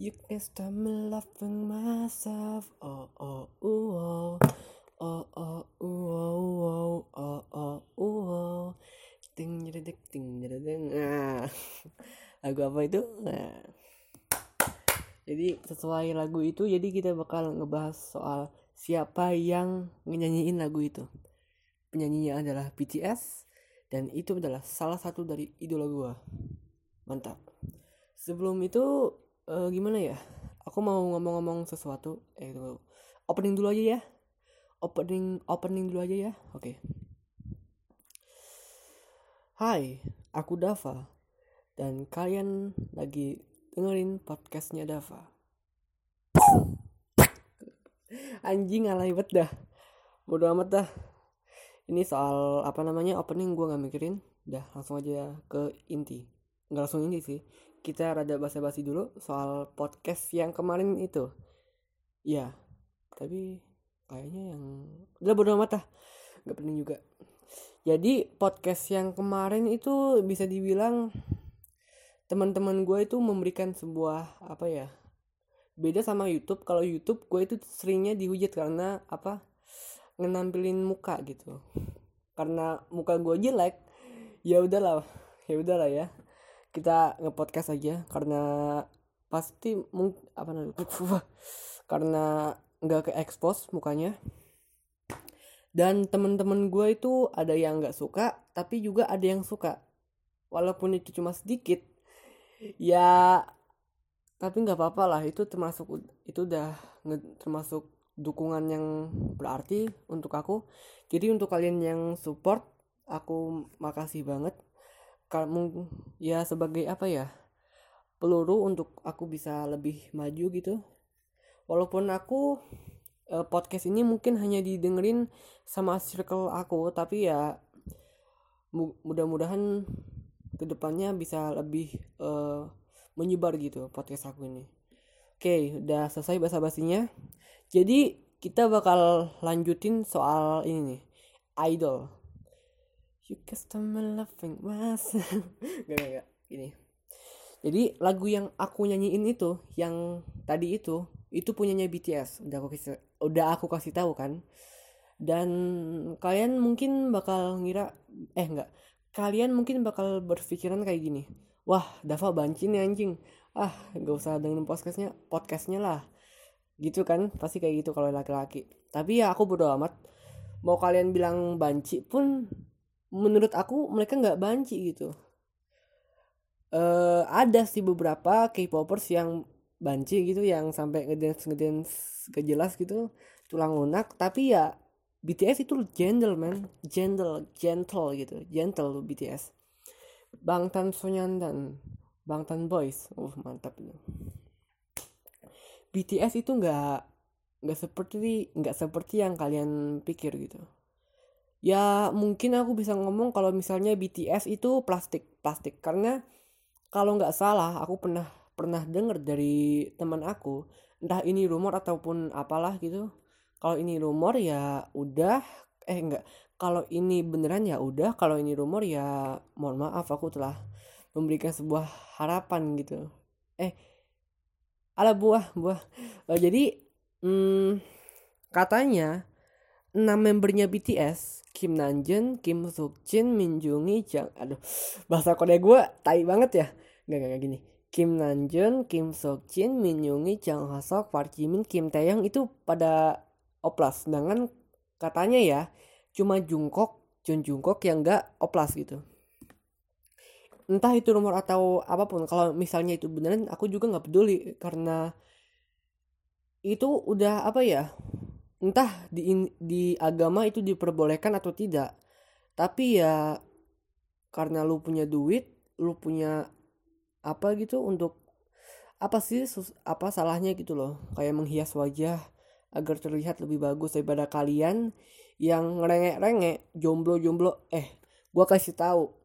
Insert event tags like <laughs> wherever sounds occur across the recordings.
You can stop me loving myself. Oh oh ooh, oh oh oh ooh, oh oh oh ooh, oh. Ting jedek ting jedek. Ah. <laughs> Lagu apa itu? Nah. Jadi sesuai lagu itu jadi kita bakal ngebahas soal siapa yang nyanyiin lagu itu. Penyanyinya adalah BTS dan itu adalah salah satu dari idola gua. Mantap. Sebelum itu uh, gimana ya? Aku mau ngomong-ngomong sesuatu. Eh itu opening dulu aja ya. Opening opening dulu aja ya. Oke. Okay. Hai aku Dava. Dan kalian lagi dengerin podcastnya Dava. Anjing alay bet dah. Bodo amat dah. Ini soal apa namanya opening gue nggak mikirin. Dah langsung aja ke inti. Nggak langsung inti sih kita rada basa-basi dulu soal podcast yang kemarin itu. Ya, tapi kayaknya yang udah bodo amat lah. Gak penting juga. Jadi podcast yang kemarin itu bisa dibilang teman-teman gue itu memberikan sebuah apa ya beda sama YouTube kalau YouTube gue itu seringnya dihujat karena apa ngenampilin muka gitu karena muka gue jelek ya udahlah ya udahlah ya kita ngepodcast aja karena pasti mung apa namanya karena nggak ke expose mukanya. Dan temen-temen gue itu ada yang nggak suka tapi juga ada yang suka. Walaupun itu cuma sedikit ya tapi nggak apa-apa lah. Itu termasuk itu udah termasuk dukungan yang berarti untuk aku. Jadi untuk kalian yang support aku makasih banget kamu ya sebagai apa ya peluru untuk aku bisa lebih maju gitu. Walaupun aku eh, podcast ini mungkin hanya didengerin sama circle aku tapi ya mudah-mudahan ke depannya bisa lebih eh, menyebar gitu podcast aku ini. Oke udah selesai bahasa basinya jadi kita bakal lanjutin soal ini nih idol You customer loving mas. <laughs> Gak gak gak Gini Jadi lagu yang aku nyanyiin itu Yang tadi itu Itu punyanya BTS Udah aku kasih, udah aku kasih tahu kan. Dan kalian mungkin bakal ngira Eh enggak. Kalian mungkin bakal berpikiran kayak gini. Wah Dava banci nih anjing. Ah gak usah dengerin podcastnya Podcastnya lah. Gitu kan Pasti kayak gitu kalau laki-laki. Tapi ya aku bodo amat. Mau kalian bilang banci pun menurut aku mereka nggak banci gitu. Uh, ada sih beberapa K-popers yang banci gitu yang sampai ngedance ngedance kejelas gitu tulang lunak. Tapi ya BTS itu gentle man. Gentle gentle gitu. Gentle BTS Bangtan Sonyeon dan Bangtan Boys. Uh mantap itu. BTS itu nggak nggak seperti nggak seperti yang kalian pikir gitu ya mungkin aku bisa ngomong kalau misalnya BTS itu plastik plastik. Karena kalau nggak salah aku pernah pernah dengar dari teman aku entah ini rumor ataupun apalah gitu. Kalau ini rumor ya udah eh enggak kalau ini beneran ya udah kalau ini rumor ya mohon maaf aku telah memberikan sebuah harapan gitu. Eh ala buah buah. Oh, jadi hmm, katanya enam membernya BTS Kim Nanjun, Kim Jin, Min Jungi, Jang. Aduh, bahasa Korea gue tai banget ya. Gak, gak, gak gini. Kim Nanjun, Kim Jin, Min Jungi, Jang Hasok, Park Jimin, Kim Taeyong itu pada oplas. Sedangkan katanya ya cuma Jungkook, Jun Jungkook yang gak oplas gitu. Entah itu rumor atau apa pun. Kalau misalnya itu beneran, aku juga nggak peduli karena itu udah apa ya entah di di agama itu diperbolehkan atau tidak. Tapi ya karena lu punya duit lu punya apa gitu untuk apa sih apa salahnya gitu loh. Kayak menghias wajah agar terlihat lebih bagus daripada kalian yang ngerengek-rengek jomblo-jomblo. Eh gua kasih tahu.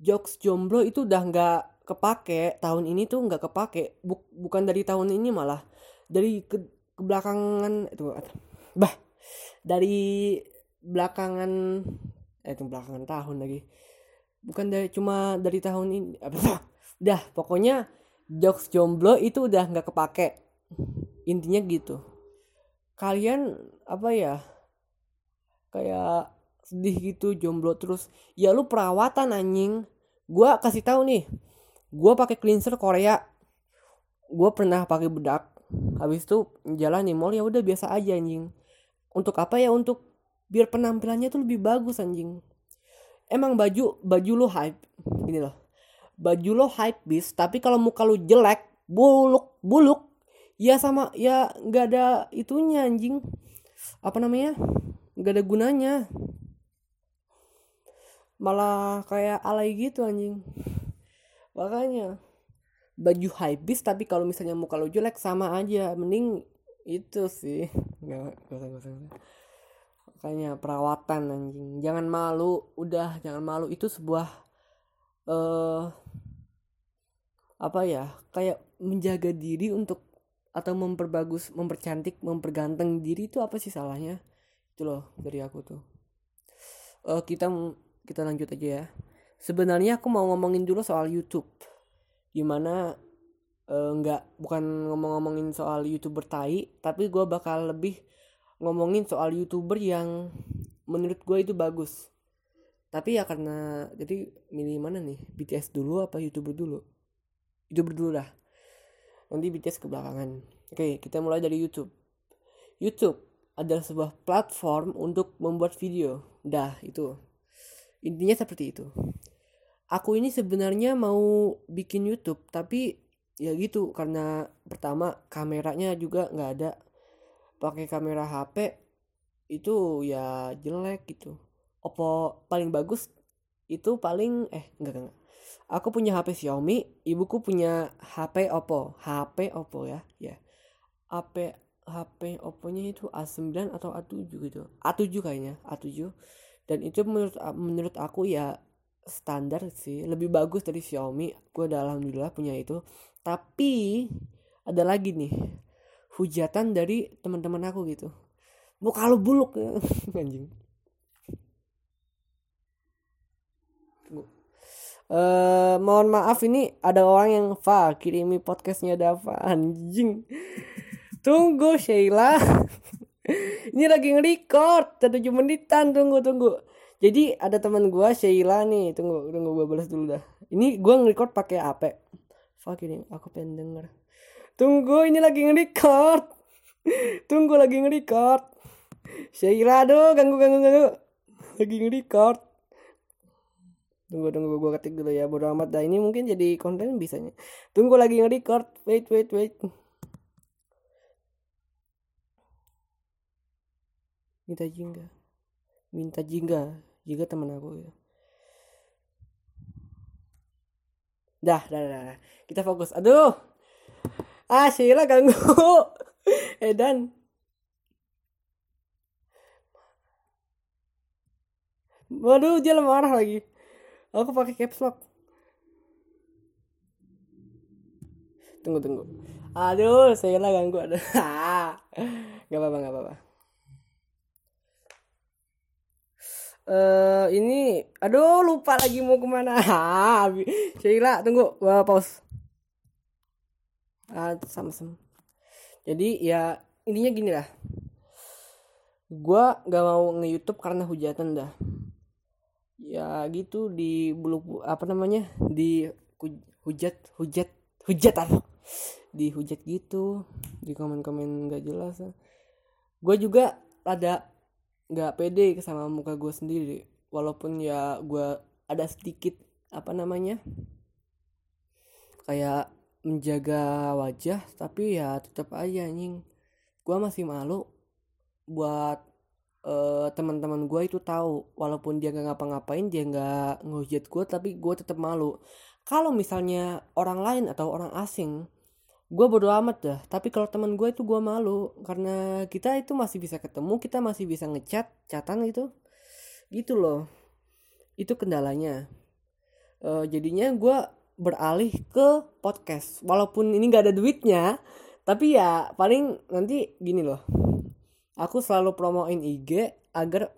Jokes jomblo itu udah nggak kepake tahun ini tuh nggak kepake. Buk, bukan dari tahun ini malah. Dari ke, kebelakangan itu bah dari belakangan eh itu belakangan tahun lagi. Bukan dari cuma dari tahun ini apa dah pokoknya jokes jomblo itu udah nggak kepake. Intinya gitu. Kalian apa ya kayak sedih gitu jomblo terus. Ya lu perawatan anjing. Gua kasih tahu nih gua pakai cleanser Korea. Gua pernah pakai bedak. Habis itu jalan nih mall ya udah biasa aja anjing untuk apa ya? Untuk biar penampilannya tuh lebih bagus anjing. Emang baju baju lu hype. Ini loh. Baju lo hype bis. Tapi kalau muka lu jelek buluk buluk ya sama ya nggak ada itunya anjing. Apa namanya? Nggak ada gunanya. Malah kayak alay gitu anjing. Makanya baju hype bis. Tapi kalau misalnya muka lu jelek sama aja. Mending itu sih. Nggak usah nggak usah makanya perawatan anjing. Jangan malu. Udah jangan malu. Itu sebuah eh uh, apa ya? Kayak menjaga diri untuk atau memperbagus mempercantik memperganteng diri itu apa sih salahnya? Itu loh dari aku tuh. Uh, kita kita lanjut aja ya. Sebenarnya aku mau ngomongin dulu soal YouTube. Gimana uh, nggak bukan ngomong-ngomongin soal youtuber tai tapi gue bakal lebih ngomongin soal youtuber yang menurut gue itu bagus. Tapi ya karena jadi milih mana nih? BTS dulu apa youtuber dulu? Itu berdua lah nanti BTS kebelakangan. Oke kita mulai dari YouTube. YouTube adalah sebuah platform untuk membuat video. Dah itu. Intinya seperti itu. Aku ini sebenarnya mau bikin YouTube tapi ya gitu karena pertama kameranya juga nggak ada pakai kamera HP itu ya jelek gitu Oppo paling bagus itu paling eh enggak enggak Aku punya HP Xiaomi, ibuku punya HP Oppo. HP Oppo ya, ya. HP HP Oppo-nya itu A9 atau A7 gitu. A7 kayaknya, A7. Dan itu menurut menurut aku ya standar sih, lebih bagus dari Xiaomi. Gue udah alhamdulillah punya itu. Tapi ada lagi nih hujatan dari teman-teman aku gitu. Mau kalau buluk <laughs> anjing. Uh, mohon maaf ini ada orang yang fa kirimi podcastnya Dava anjing. <laughs> Tunggu Sheila. <laughs> Ini lagi nge-record satu menitan tunggu tunggu. Jadi ada teman gua Sheila nih. Tunggu tunggu gua balas dulu dah. Ini gua nge-record pakai apa fuck ini aku pengen denger. Tunggu ini lagi nge-record. <laughs> Tunggu lagi nge-record. Sheila aduh ganggu ganggu ganggu. Lagi nge-record. Tunggu tunggu gue ketik dulu ya bodo amat dah. Ini mungkin jadi konten bisanya tunggu lagi nge-record. Wait wait wait. Minta jingga minta jingga jingga temen aku ya dah dah dah, dah. kita fokus. Aduh. Ah Sheila ganggu. <laughs> Edan Waduh, dia marah lagi. Aku pakai caps lock. Tunggu tunggu. Aduh lah ganggu. Ada <laughs> nggak apa-apa nggak apa-apa uh, ini aduh lupa lagi mau ke mana. <laughs> Sheila tunggu gua pause. Ah sama sama. Jadi ya intinya gini lah. Gua nggak mau nge YouTube karena hujatan dah. Ya gitu di bulu apa namanya di hujat hujat hujat apa di hujat gitu di komen-komen gak jelas. Gue juga ada nggak pede sama muka gue sendiri. Walaupun ya gue ada sedikit apa namanya kayak menjaga wajah tapi ya tetap aja anjing. Gue masih malu buat uh, teman-teman gue itu tahu. Walaupun dia nggak ngapa-ngapain dia nggak ngehujat gue tapi gue tetap malu. Kalau misalnya orang lain atau orang asing gue bodo amat dah. Tapi kalau teman gue itu gue malu. Karena kita itu masih bisa ketemu kita masih bisa ngechat chatan gitu. Gitu loh. Itu kendalanya. Uh, jadinya gue beralih ke podcast. Walaupun ini nggak ada duitnya tapi ya paling nanti gini loh. Aku selalu promoin IG agar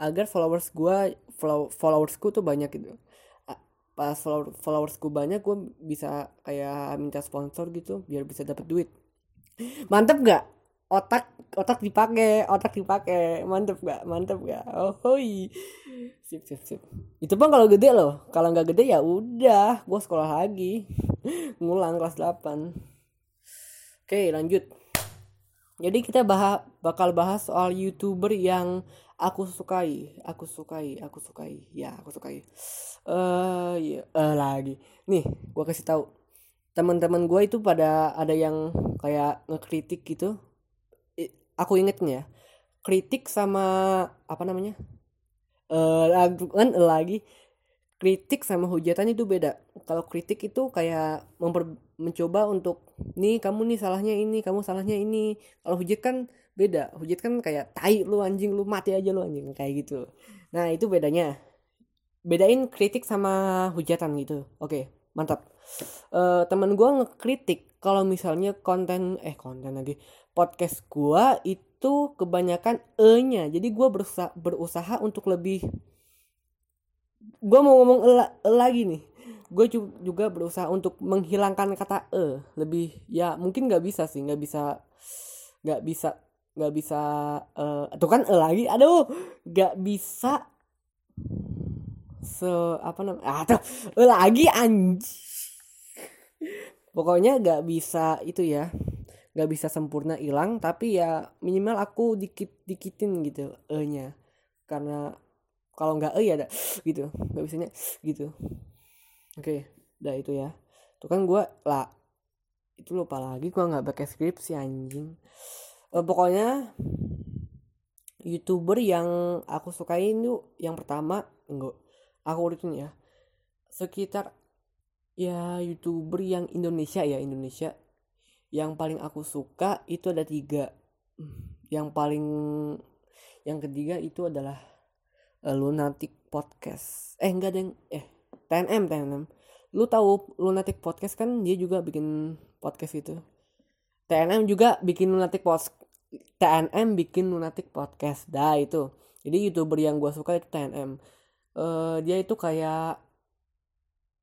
agar followers gue follow, followersku tuh banyak gitu pas follower followersku banyak gue bisa kayak minta sponsor gitu biar bisa dapet duit. Mantep gak otak otak dipakai otak dipakai. Mantep gak mantep gak oh hoi sip sip sip. Itu pun kalau gede loh. Kalau nggak gede ya udah gue sekolah lagi. Ngulang kelas 8 oke lanjut. Jadi kita bahas bakal bahas soal youtuber yang aku sukai aku sukai aku sukai. Ya aku sukai. Eh uh, ya uh, lagi. Nih gue kasih tahu. Teman-teman gue itu pada ada yang kayak ngekritik gitu. Aku ingetnya ya. Kritik sama apa namanya? Eh uh, kan lagi. Kritik sama hujatan itu beda. Kalau kritik itu kayak memper, mencoba untuk nih kamu nih salahnya ini kamu salahnya ini. Kalau hujat kan beda. Hujat kan kayak tai lu anjing lu mati aja lu anjing. Kayak gitu. Nah itu bedanya. Bedain kritik sama hujatan gitu. Oke mantap. Uh, teman gue ngekritik kalau misalnya konten eh konten lagi. Podcast gue itu kebanyakan e nya jadi gue berusaha berusaha untuk lebih gue mau ngomong e, e lagi nih. Gue juga berusaha untuk menghilangkan kata e. Lebih ya mungkin nggak bisa sih. Nggak bisa nggak bisa nggak bisa uh, tuh kan e lagi aduh nggak bisa se apa namanya ah tuh e lagi anj pokoknya nggak bisa itu ya nggak bisa sempurna hilang tapi ya minimal aku dikit dikitin gitu e nya karena kalau nggak eh ya ada gitu nggak bisanya gitu. Oke okay, udah itu ya. Tuh kan gue lah itu lupa lagi gue nggak pakai skripsi anjing uh, pokoknya youtuber yang aku sukain tuh yang pertama enggak aku urutin ya sekitar ya youtuber yang Indonesia ya Indonesia. Yang paling aku suka itu ada tiga. Yang paling yang ketiga itu adalah uh, Lunatic Podcast. Eh enggak deng. Eh TNM TNM lu tahu Lunatic Podcast kan? Dia juga bikin podcast itu TNM juga bikin Lunatic Podcast TNM bikin Lunatic Podcast dah itu. Jadi youtuber yang gue suka itu TNM uh, eh, dia itu kayak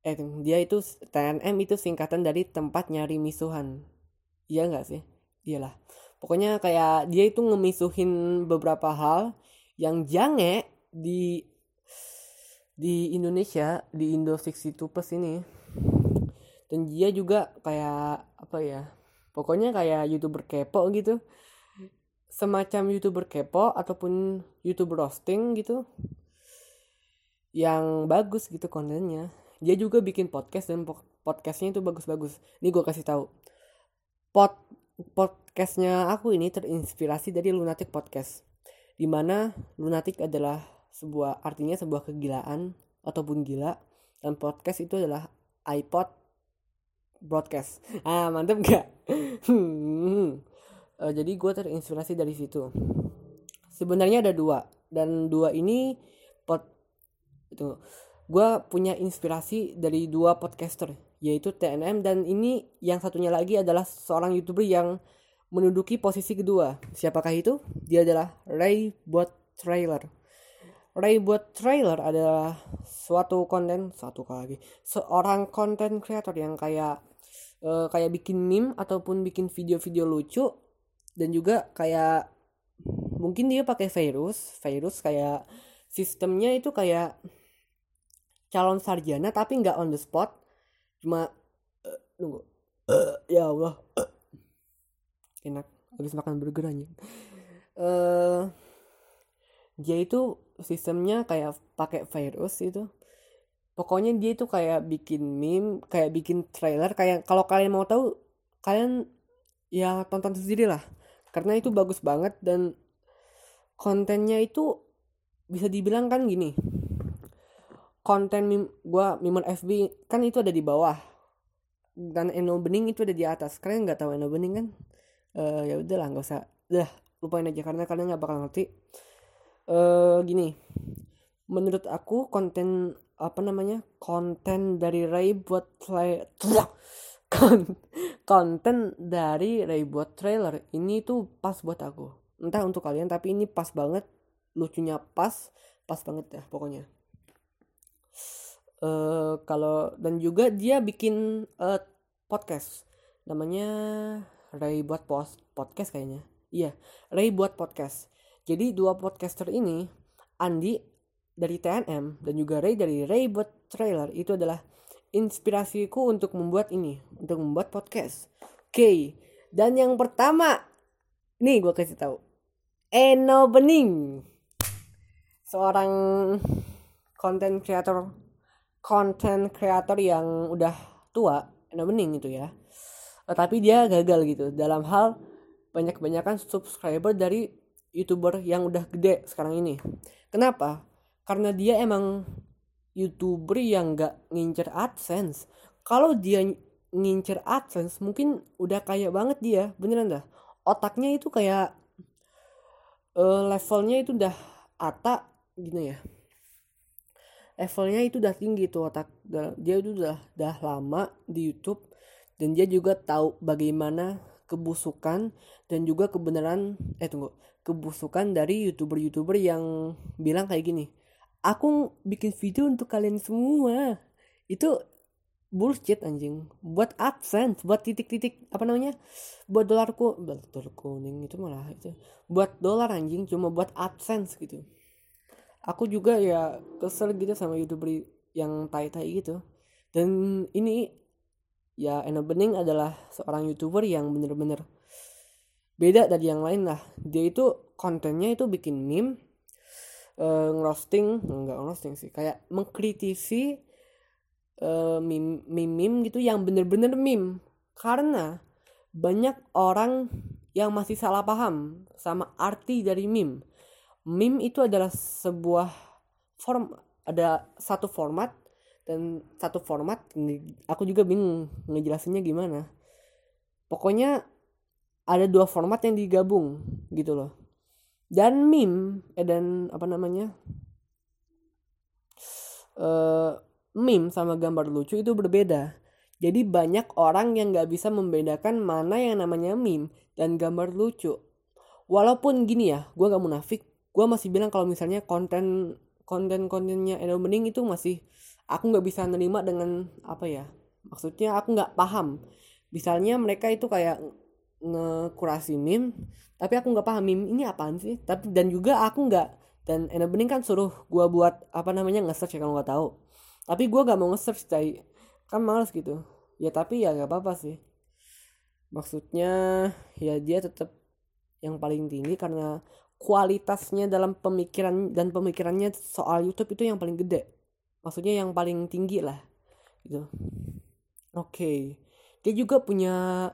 eh dia itu TNM itu singkatan dari tempat nyari misuhan. Iya nggak sih? Iyalah pokoknya kayak dia itu ngemisuhin beberapa hal yang jange di di Indonesia di Indo 62 plus ini. Dan dia juga kayak apa ya pokoknya kayak youtuber kepo gitu. Semacam youtuber kepo ataupun youtuber roasting gitu. Yang bagus gitu kontennya. Dia juga bikin podcast dan podcastnya itu bagus-bagus. Ini gue kasih tahu. Pod podcastnya aku ini terinspirasi dari lunatic podcast di mana lunatic adalah sebuah artinya sebuah kegilaan ataupun gila dan podcast itu adalah iPod broadcast. Ah mantep gak uh, jadi gue terinspirasi dari situ. Sebenarnya ada dua dan dua ini pot itu gue punya inspirasi dari dua podcaster yaitu TNM dan ini yang satunya lagi adalah seorang youtuber yang menduduki posisi kedua. Siapakah itu? Dia adalah Ray Bot Trailer. Ray buat trailer adalah suatu konten satu kali lagi seorang konten kreator yang kayak uh, kayak bikin meme ataupun bikin video-video lucu dan juga kayak mungkin dia pakai virus virus kayak sistemnya itu kayak calon sarjana tapi nggak on the spot cuma uh, nunggu uh, ya Allah uh, enak habis makan burger aja uh, dia itu sistemnya kayak pakai virus itu pokoknya dia itu kayak bikin meme kayak bikin trailer kayak kalau kalian mau tahu kalian ya tonton sendiri lah karena itu bagus banget dan kontennya itu bisa dibilang kan gini konten meme gua meme FB kan itu ada di bawah dan Eno Bening itu ada di atas. Kalian nggak tahu Eno Bening kan? Uh, ya udahlah nggak usah. Udah lupain aja karena kalian nggak bakal ngerti. Uh, gini menurut aku konten apa namanya konten dari Ray buat play konten dari Ray buat trailer. Ini tuh pas buat aku. Entah untuk kalian tapi ini pas banget. Lucunya pas pas banget ya pokoknya. Uh, kalau dan juga dia bikin uh, podcast. Namanya Ray buat post podcast kayaknya. Iya Ray buat podcast. Jadi dua podcaster ini Andi dari TNM dan juga Ray dari Ray buat trailer. Itu adalah inspirasiku untuk membuat ini untuk membuat podcast. Oke okay. dan yang pertama nih gue kasih tahu. Eno Bening seorang konten creator konten creator yang udah tua Eno Bening itu ya. Tapi dia gagal gitu. Dalam hal banyak-banyakan subscriber dari youtuber yang udah gede sekarang ini. Kenapa karena dia emang youtuber yang gak ngincer adsense. Kalau dia ngincer adsense mungkin udah kaya banget dia beneran dah. Otaknya itu kayak uh, levelnya itu udah ata gini ya. Levelnya itu udah tinggi tuh otak dia itu udah udah lama di YouTube. Dan dia juga tahu bagaimana kebusukan dan juga kebenaran eh tunggu kebusukan dari youtuber-youtuber yang bilang kayak gini aku bikin video untuk kalian semua. Itu bullshit anjing. Buat adsense buat titik-titik apa namanya buat dolarku dolar kuning itu malah itu. Buat dolar anjing cuma buat adsense gitu. Aku juga ya kesel gitu sama youtuber yang tai-tai gitu. Dan ini ya Eno Bening adalah seorang youtuber yang bener-bener beda dari yang lain lah. Dia itu kontennya itu bikin meme uh, ngerosting enggak ngerosting sih kayak mengkritisi uh, meme, meme gitu yang bener-bener meme karena banyak orang yang masih salah paham sama arti dari meme. Meme itu adalah sebuah form ada satu format dan satu format aku juga bingung ngejelasinnya gimana. Pokoknya ada dua format yang digabung gitu loh. Dan meme eh dan apa namanya? Uh, meme sama gambar lucu itu berbeda. Jadi banyak orang yang gak bisa membedakan mana yang namanya meme dan gambar lucu. Walaupun gini ya, gue gak munafik, gue masih bilang kalau misalnya konten konten kontennya Edo Bening itu masih aku nggak bisa nerima dengan apa ya maksudnya aku nggak paham misalnya mereka itu kayak ngekurasi meme tapi aku nggak paham meme ini apaan sih? Tapi dan juga aku nggak dan Edo Bening kan suruh gue buat apa namanya nge-search ya kalau nggak tahu. Tapi gue gak mau nge-search cai kan males gitu. Ya tapi ya gak apa-apa sih. Maksudnya ya dia tetap yang paling tinggi karena kualitasnya dalam pemikiran dan pemikirannya soal YouTube itu yang paling gede. Maksudnya yang paling tinggi lah gitu. Oke. Okay. dia juga punya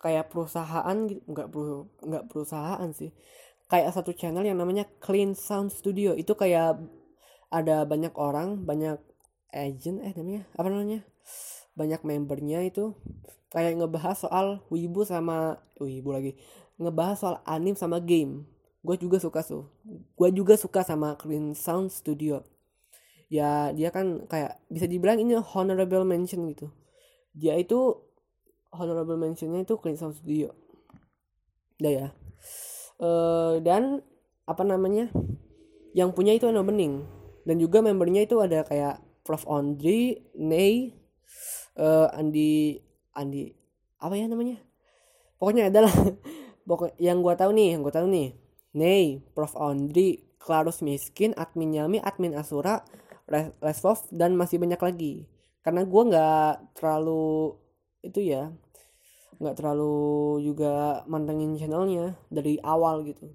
kayak perusahaan gitu nggak perlu nggak perusahaan sih. Kayak satu channel yang namanya Clean Sound Studio. Itu kayak ada banyak orang banyak agent eh namanya apa namanya? Banyak membernya itu. Kayak ngebahas soal wibu sama wibu lagi. Ngebahas soal anim sama game. Gue juga suka tuh. Gue juga suka sama Clean Sound Studio. Ya dia kan kayak bisa dibilang ini honorable mention gitu. Dia itu honorable mentionnya itu Clean Sound Studio. Udah ya. Uh, dan apa namanya yang punya itu Eno Bening. Dan juga membernya itu ada kayak Prof. Ondri, Ney, uh, Andi, Andi, apa ya namanya? Pokoknya adalah <laughs> pokok yang gue tahu nih, yang gue tahu nih, Ney, Prof. Ondri, Klarus Miskin, Admin Yami, Admin Asura, Lesvov dan masih banyak lagi. Karena gue nggak terlalu itu ya, nggak terlalu juga mantengin channelnya dari awal gitu.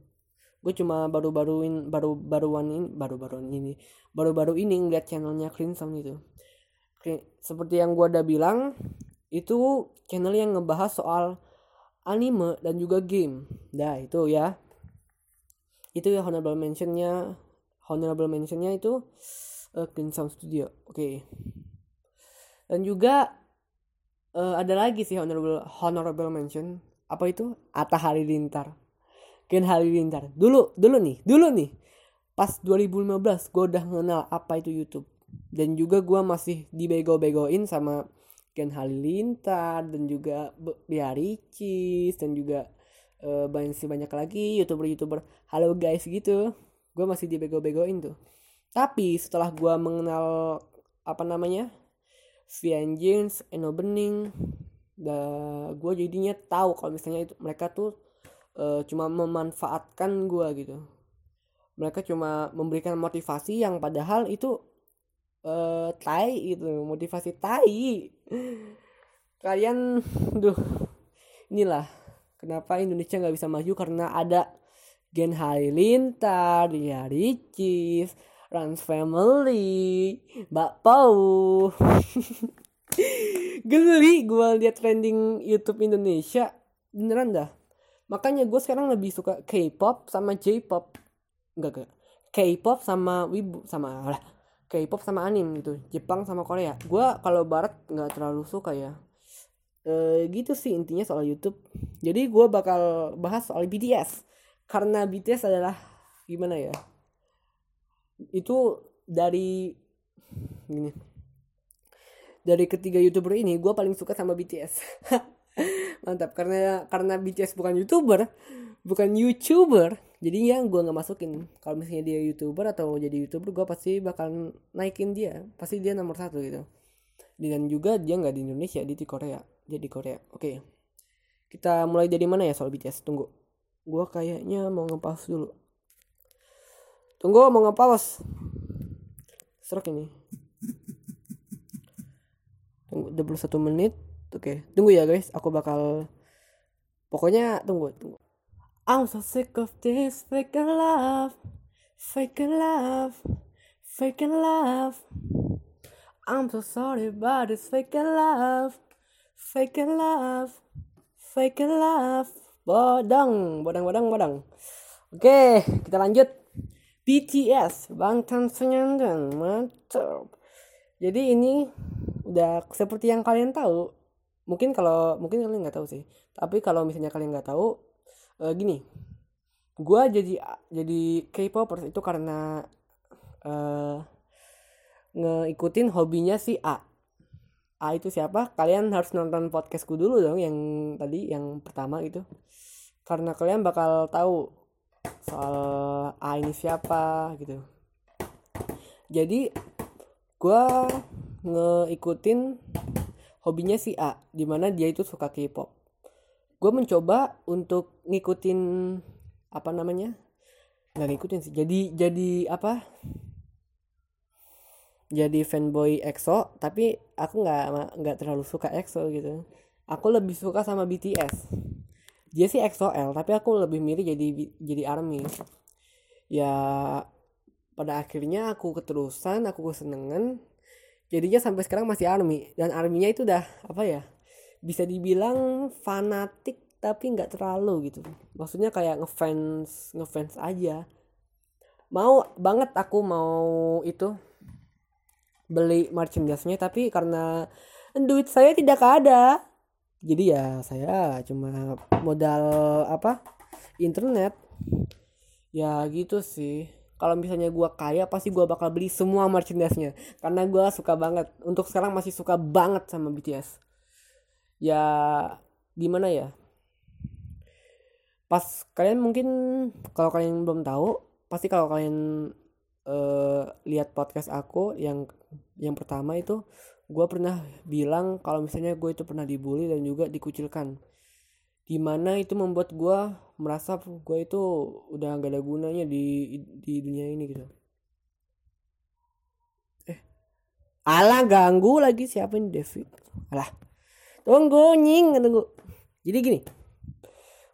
Gue cuma baru-baruin baru-baruan ini baru-baruan ini baru-baru ini ngeliat channelnya Clean Sound itu seperti yang gue udah bilang itu channel yang ngebahas soal anime dan juga game. Dah itu ya. Itu ya honorable mentionnya honorable mentionnya itu uh, Sound Studio. Oke. Okay. dan juga uh, ada lagi sih honorable honorable mention. Apa itu? Atta Halilintar. Ken Halilintar. Dulu dulu nih dulu nih. Pas 2015 gue udah kenal apa itu YouTube. Dan juga gue masih dibego-begoin sama Ken Halilintar dan juga Biaricis dan juga uh, banyak sih banyak lagi youtuber-youtuber. Halo guys gitu. Gue masih dibego-begoin tuh. Tapi setelah gue mengenal apa namanya Jeans, Eno Bening, dan gue jadinya tahu kalau misalnya itu mereka tuh uh, cuma memanfaatkan gue gitu. Mereka cuma memberikan motivasi yang padahal itu uh, tai gitu motivasi tai. Kalian duh inilah kenapa Indonesia nggak bisa maju karena ada Gen Halilintar, ya Ricis, Rans Family, Mbak Pau. <laughs> Geli gue liat trending YouTube Indonesia. Beneran dah. Makanya gue sekarang lebih suka K-pop sama J-pop. Enggak enggak. K-pop sama wibu sama lah. K-pop sama anim gitu. Jepang sama Korea. Gue kalau barat nggak terlalu suka ya. E, gitu sih intinya soal YouTube. Jadi gue bakal bahas soal BTS karena BTS adalah gimana ya itu dari gini. Dari ketiga youtuber ini gue paling suka sama BTS <laughs> mantap karena karena BTS bukan youtuber bukan youtuber. Jadi ya gue nggak masukin. Kalau misalnya dia youtuber atau jadi youtuber gue pasti bakal naikin dia. Pasti dia nomor satu gitu. Dan juga dia nggak di Indonesia dia di Korea. Jadi Korea. Oke. Kita mulai dari mana ya soal BTS tunggu. Gue kayaknya mau ngepas dulu tunggu mau ngepas serak ini. Tunggu 21 menit. Oke tunggu ya guys. Aku bakal pokoknya tunggu tunggu. I'm so sick of this fake love fake love fake love. I'm so sorry but it's fake love fake love fake love. Bodang bodang bodang bodang oke kita lanjut BTS Bangtan Senyandan mantap. Jadi ini udah seperti yang kalian tahu mungkin kalau mungkin kalian nggak tahu sih tapi kalau misalnya kalian nggak tahu uh, gini gue jadi jadi K-popers itu karena uh, ngeikutin hobinya si A. A itu siapa? Kalian harus nonton podcastku dulu dong yang tadi yang pertama itu karena kalian bakal tahu soal A ini siapa? gitu. Jadi gue ngeikutin hobinya si A di mana dia itu suka K-pop. Gue mencoba untuk ngikutin apa namanya? Nggak ngikutin sih jadi jadi apa? Jadi fanboy EXO tapi aku nggak nggak terlalu suka EXO gitu. Aku lebih suka sama BTS dia sih XOL tapi aku lebih milih jadi jadi army. Ya pada akhirnya aku keterusan aku kesenengan jadinya sampai sekarang masih army. Dan arminya itu udah apa ya bisa dibilang fanatik tapi nggak terlalu gitu. Maksudnya kayak ngefans ngefans aja. Mau banget aku mau itu beli merchandise-nya tapi karena duit saya tidak ada jadi ya saya cuma modal apa internet. Ya gitu sih. Kalau misalnya gue kaya pasti gue bakal beli semua merchandise-nya. Karena gue suka banget. Untuk sekarang masih suka banget sama BTS ya gimana ya? Pas kalian mungkin kalau kalian belum tahu pasti kalau kalian uh, lihat podcast aku yang yang pertama itu gue pernah bilang kalau misalnya gue itu pernah dibully dan juga dikucilkan. Di mana itu membuat gue merasa gue itu udah gak ada gunanya di di dunia ini gitu. Eh alah ganggu lagi siapa ini David alah tunggu nying tunggu. Jadi gini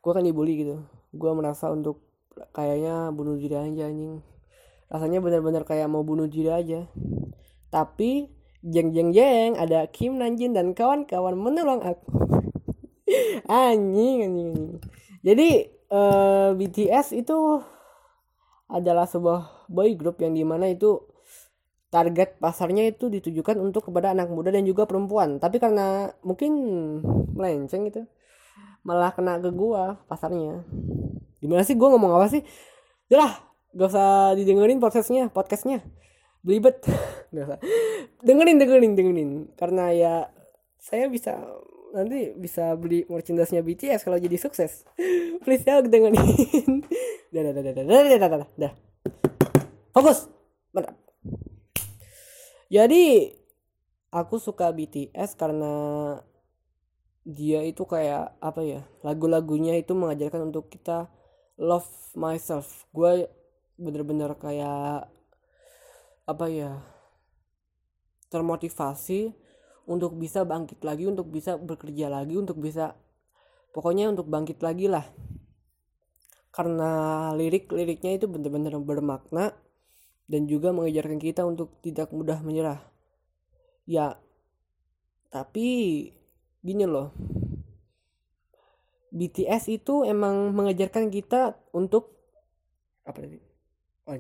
gue kan dibully gitu. Gue merasa untuk kayaknya bunuh diri aja anjing rasanya benar-benar kayak mau bunuh diri aja tapi jeng jeng jeng ada Kim Nanjin dan kawan-kawan menolong aku. <laughs> Anjing anjing anjing. Jadi uh, eh, BTS itu adalah sebuah boy group yang di mana itu target pasarnya itu ditujukan untuk kepada anak muda dan juga perempuan. Tapi karena mungkin melenceng gitu malah kena ke gua pasarnya. Gimana sih? Gua ngomong apa sih? Udah gak usah didengerin prosesnya podcastnya belibet <laughs> dengerin dengerin dengerin. Karena ya saya bisa nanti bisa beli merchandise-nya BTS kalau jadi sukses. <laughs> Please ya dengerin. <laughs> Dah dah dah dah dah dah dah dah fokus. Mantap. Jadi aku suka BTS karena dia itu kayak apa ya lagu-lagunya itu mengajarkan untuk kita love myself. Gue bener-bener kayak apa ya termotivasi untuk bisa bangkit lagi untuk bisa bekerja lagi untuk bisa pokoknya untuk bangkit lagi lah. Karena lirik-liriknya itu bener-bener bermakna dan juga mengajarkan kita untuk tidak mudah menyerah. Ya tapi gini loh BTS itu emang mengajarkan kita untuk apa tadi? Oh,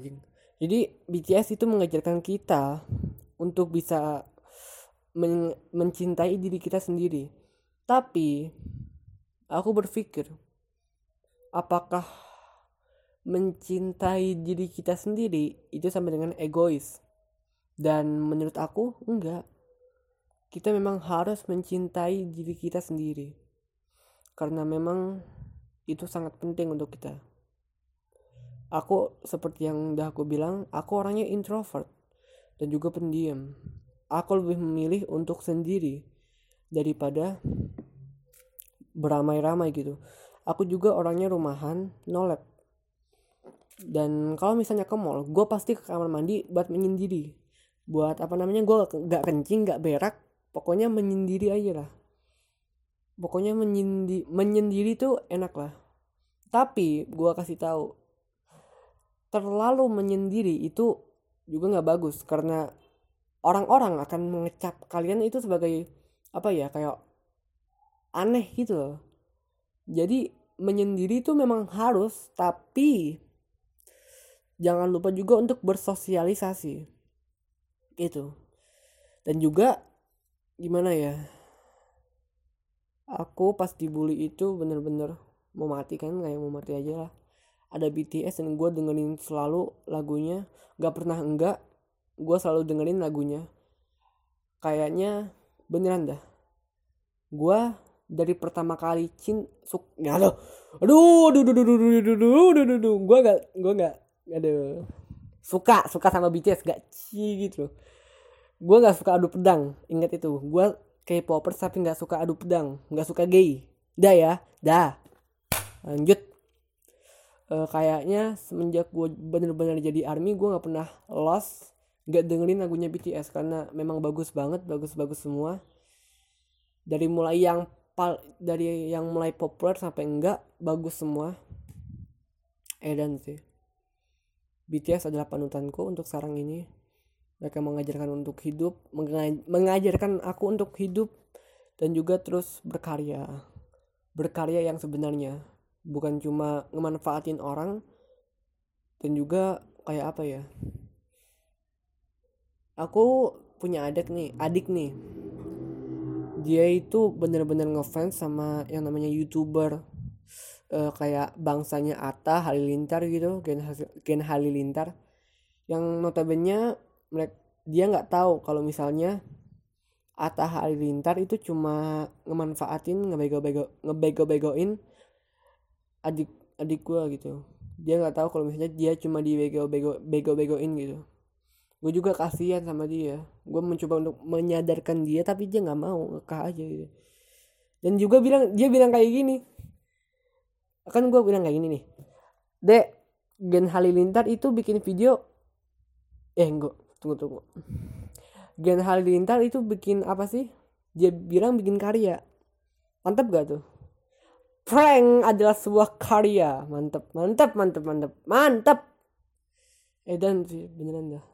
jadi BTS itu mengajarkan kita untuk bisa men mencintai diri kita sendiri. Tapi aku berpikir apakah mencintai diri kita sendiri itu sama dengan egois? Dan menurut aku enggak. Kita memang harus mencintai diri kita sendiri. Karena memang itu sangat penting untuk kita aku seperti yang udah aku bilang aku orangnya introvert dan juga pendiam. Aku lebih memilih untuk sendiri daripada beramai-ramai gitu. Aku juga orangnya rumahan nolep dan kalau misalnya ke mall gue pasti ke kamar mandi buat menyendiri. Buat apa namanya gue gak kencing gak berak pokoknya menyendiri aja lah. Pokoknya menyendiri menyendiri tuh enak lah. Tapi gue kasih tahu terlalu menyendiri itu juga nggak bagus karena orang-orang akan mengecap kalian itu sebagai apa ya kayak aneh gitu loh. Jadi menyendiri itu memang harus tapi jangan lupa juga untuk bersosialisasi itu dan juga gimana ya aku pas dibully itu bener-bener mau mati kan kayak mau mati aja lah ada BTS dan gue dengerin selalu lagunya. Gak pernah enggak gue selalu dengerin lagunya. Kayaknya beneran dah. Gue dari pertama kali cin suk ya aduh aduh aduh aduh aduh aduh aduh aduh aduh aduh. Gue gak gue gak aduh. Suka suka sama BTS gak ci gitu. Gue nggak suka adu pedang ingat itu. Gue kayak popers tapi nggak suka adu pedang nggak suka gay. Dah ya dah. Lanjut uh, kayaknya semenjak gue bener-bener jadi army gue nggak pernah lost nggak dengerin lagunya BTS karena memang bagus banget bagus-bagus semua. Dari mulai yang pal dari yang mulai populer sampai enggak bagus semua. Edan sih. BTS adalah panutanku untuk sekarang ini. Mereka mengajarkan untuk hidup mengajarkan aku untuk hidup dan juga terus berkarya. Berkarya yang sebenarnya bukan cuma ngemanfaatin orang dan juga kayak apa ya? Aku punya adik nih adik nih. Dia itu bener-bener ngefans sama yang namanya youtuber. Uh, kayak bangsanya Atta Halilintar gitu Gen, Gen Halilintar. Yang notabene mereka dia nggak tahu kalau misalnya Atta Halilintar itu cuma ngemanfaatin ngebego-bego ngebego-begoin adik adik gue gitu. Dia nggak tahu kalau misalnya dia cuma di bego bego bego begoin gitu. Gue juga kasihan sama dia. Gue mencoba untuk menyadarkan dia tapi dia nggak mau ngekah aja gitu. Dan juga bilang dia bilang kayak gini. Kan gue bilang kayak gini nih. Dek Gen Halilintar itu bikin video. Eh enggak. Tunggu tunggu. Gen Halilintar itu bikin apa sih? Dia bilang bikin karya. Mantap gak tuh prank adalah sebuah karya. Mantap mantap mantap mantap mantap edan sih beneran dah.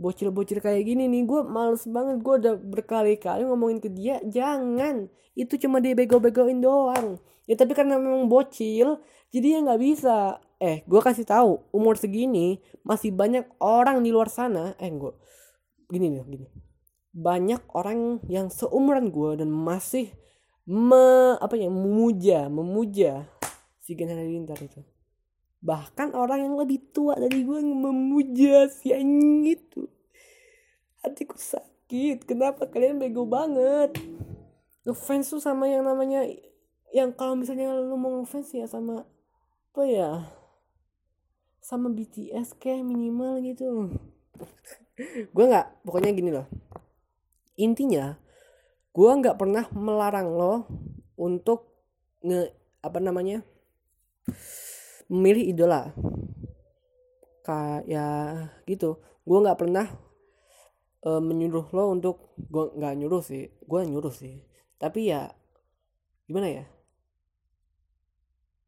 Bocil-bocil kayak gini nih gue males banget. Gue udah berkali-kali ngomongin ke dia jangan. Itu cuma dia bego-begoin doang. Ya tapi karena memang bocil jadi ya nggak bisa. Eh gue kasih tahu umur segini masih banyak orang di luar sana. Eh gue gini nih gini. Banyak orang yang seumuran gue dan masih me apa ya memuja memuja si Gen Halilintar itu. Bahkan orang yang lebih tua dari gue memuja si anjing itu. Hatiku sakit. Kenapa kalian bego banget? Ngefans tuh sama yang namanya yang kalau misalnya lu mau ngefans ya sama apa ya sama BTS kayak minimal gitu. <laughs> Gue nggak pokoknya gini loh. Intinya gue nggak pernah melarang lo untuk nge apa namanya memilih idola. Kayak gitu. Gue nggak pernah uh, menyuruh lo untuk gue nggak nyuruh sih gue nyuruh sih. Tapi ya gimana ya?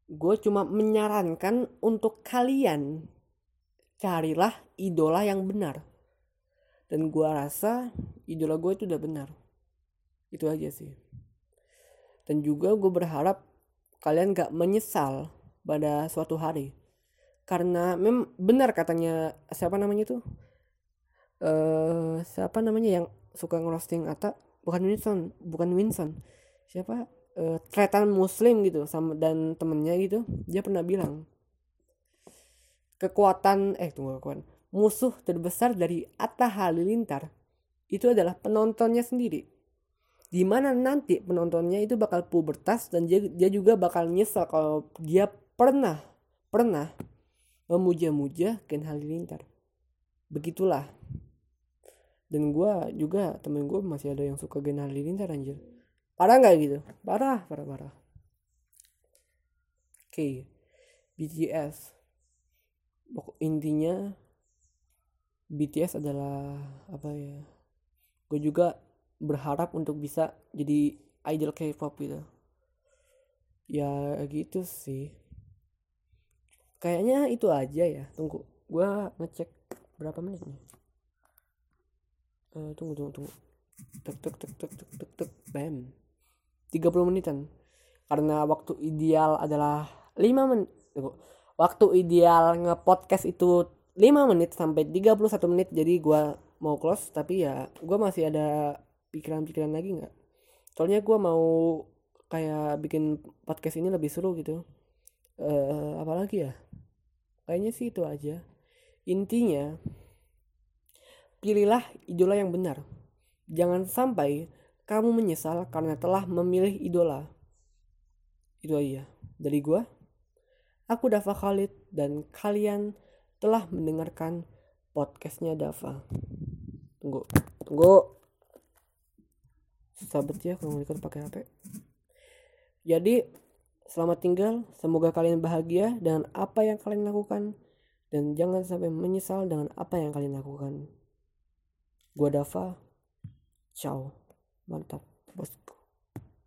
Gue cuma menyarankan untuk kalian carilah idola yang benar. Dan gue rasa idola gue itu udah benar itu aja sih. Dan juga gue berharap kalian gak menyesal pada suatu hari. Karena mem benar katanya siapa namanya tuh? Uh, siapa namanya yang suka ngerosting Ata bukan Winston bukan Winston siapa? Uh, tretan muslim gitu sama dan temennya gitu. Dia pernah bilang kekuatan eh tunggu kekuatan. Musuh terbesar dari Atta Halilintar itu adalah penontonnya sendiri di mana nanti penontonnya itu bakal pubertas dan dia, dia juga bakal nyesel kalau dia pernah pernah memuja-muja Ken Halilintar. Begitulah. Dan gue juga temen gue masih ada yang suka Ken Halilintar anjir. Parah nggak gitu? Parah parah parah. Oke okay. BTS intinya BTS adalah apa ya? Gue juga berharap untuk bisa jadi idol K-pop gitu. Ya gitu sih. Kayaknya itu aja ya. Tunggu gue ngecek berapa menit nih? Uh, tunggu tunggu tunggu. Tek tek tek tek tek tek tek bam. 30 menitan. Karena waktu ideal adalah 5 menit tunggu. Waktu ideal nge-podcast itu 5 menit sampai 31 menit jadi gue mau close. Tapi ya gue masih ada pikiran-pikiran lagi nggak? Soalnya gue mau kayak bikin podcast ini lebih seru gitu. Uh, apalagi ya? Kayaknya sih itu aja. Intinya pilihlah idola yang benar. Jangan sampai kamu menyesal karena telah memilih idola. Itu aja. Dari gue aku Dava Khalid dan kalian telah mendengarkan podcastnya Dava. Tunggu. Tunggu susah banget ya kalau ngeliat pakai HP jadi selamat tinggal semoga kalian bahagia dengan apa yang kalian lakukan dan jangan sampai menyesal dengan apa yang kalian lakukan. Gua Dava. Ciao. Mantap bosku